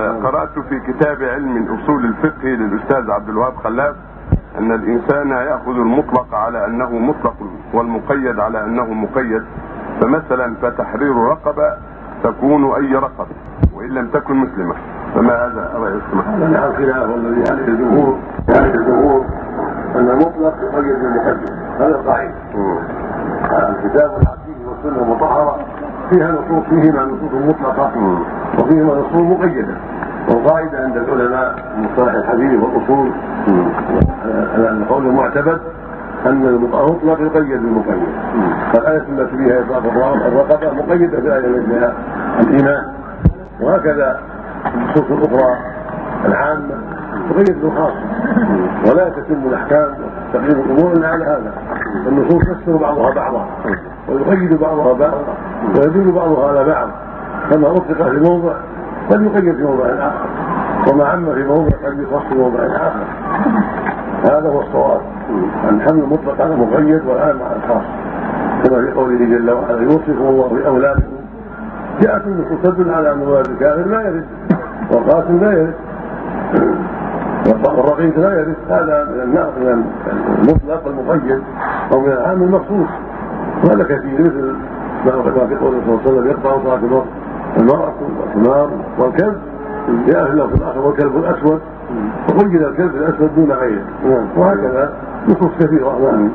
قرأت في كتاب علم أصول الفقه للأستاذ عبد الوهاب خلاف أن الإنسان يأخذ المطلق على أنه مطلق والمقيد على أنه مقيد. فمثلا فتحرير رقبة تكون أي رقبة وإن لم تكن مسلمة. فما هذا؟ رأي السماء؟ هذا نعم خلاف والذي عليه الجمهور. عليه الجمهور أن المطلق يقيد بحده هذا القاعدة الكتاب والحديث والسنة المطهرة فيها نصوص فيهما نصوص مطلقة. وفيهما نصوص مقيدة والقاعدة عند العلماء مصطلح الحديث والأصول. على القول المعتمد أن المطلق يقيد بالمقيد فالآية التي فيها إطلاق الرقبة مقيدة بالآية التي فيها الإيمان. وهكذا النصوص الأخرى العامة تقيد بالخاصة ولا تتم الأحكام وتقييم الأمور إلا على هذا. النصوص تستر بعضها بعضا ويقيد بعضها بعضا ويدل بعضها على بعض. كما أطلق في موضع قد يقيد في موضع آخر. وما عم في موضع قد يخص في موضع آخر. هذا هو الصواب. الحمل المطلق على المقيد والعام على الخاص. كما في قوله جل وعلا يوصيكم الله في أولادكم جاءت النصوص تدل على أن ولد الكافر لا يرد. والقاسم لا يرد. والرقيق لا يرد. هذا من المطلق المقيد أو من العام المخصوص. وهذا كثير مثل ما في قول صلى الله عليه وسلم يقطع صلاه المرأة والحمار والكلب جاء في الآخر والكلب الأسود وقيد الكلب الأسود دون غيره وهكذا نصوص كثيرة. نعم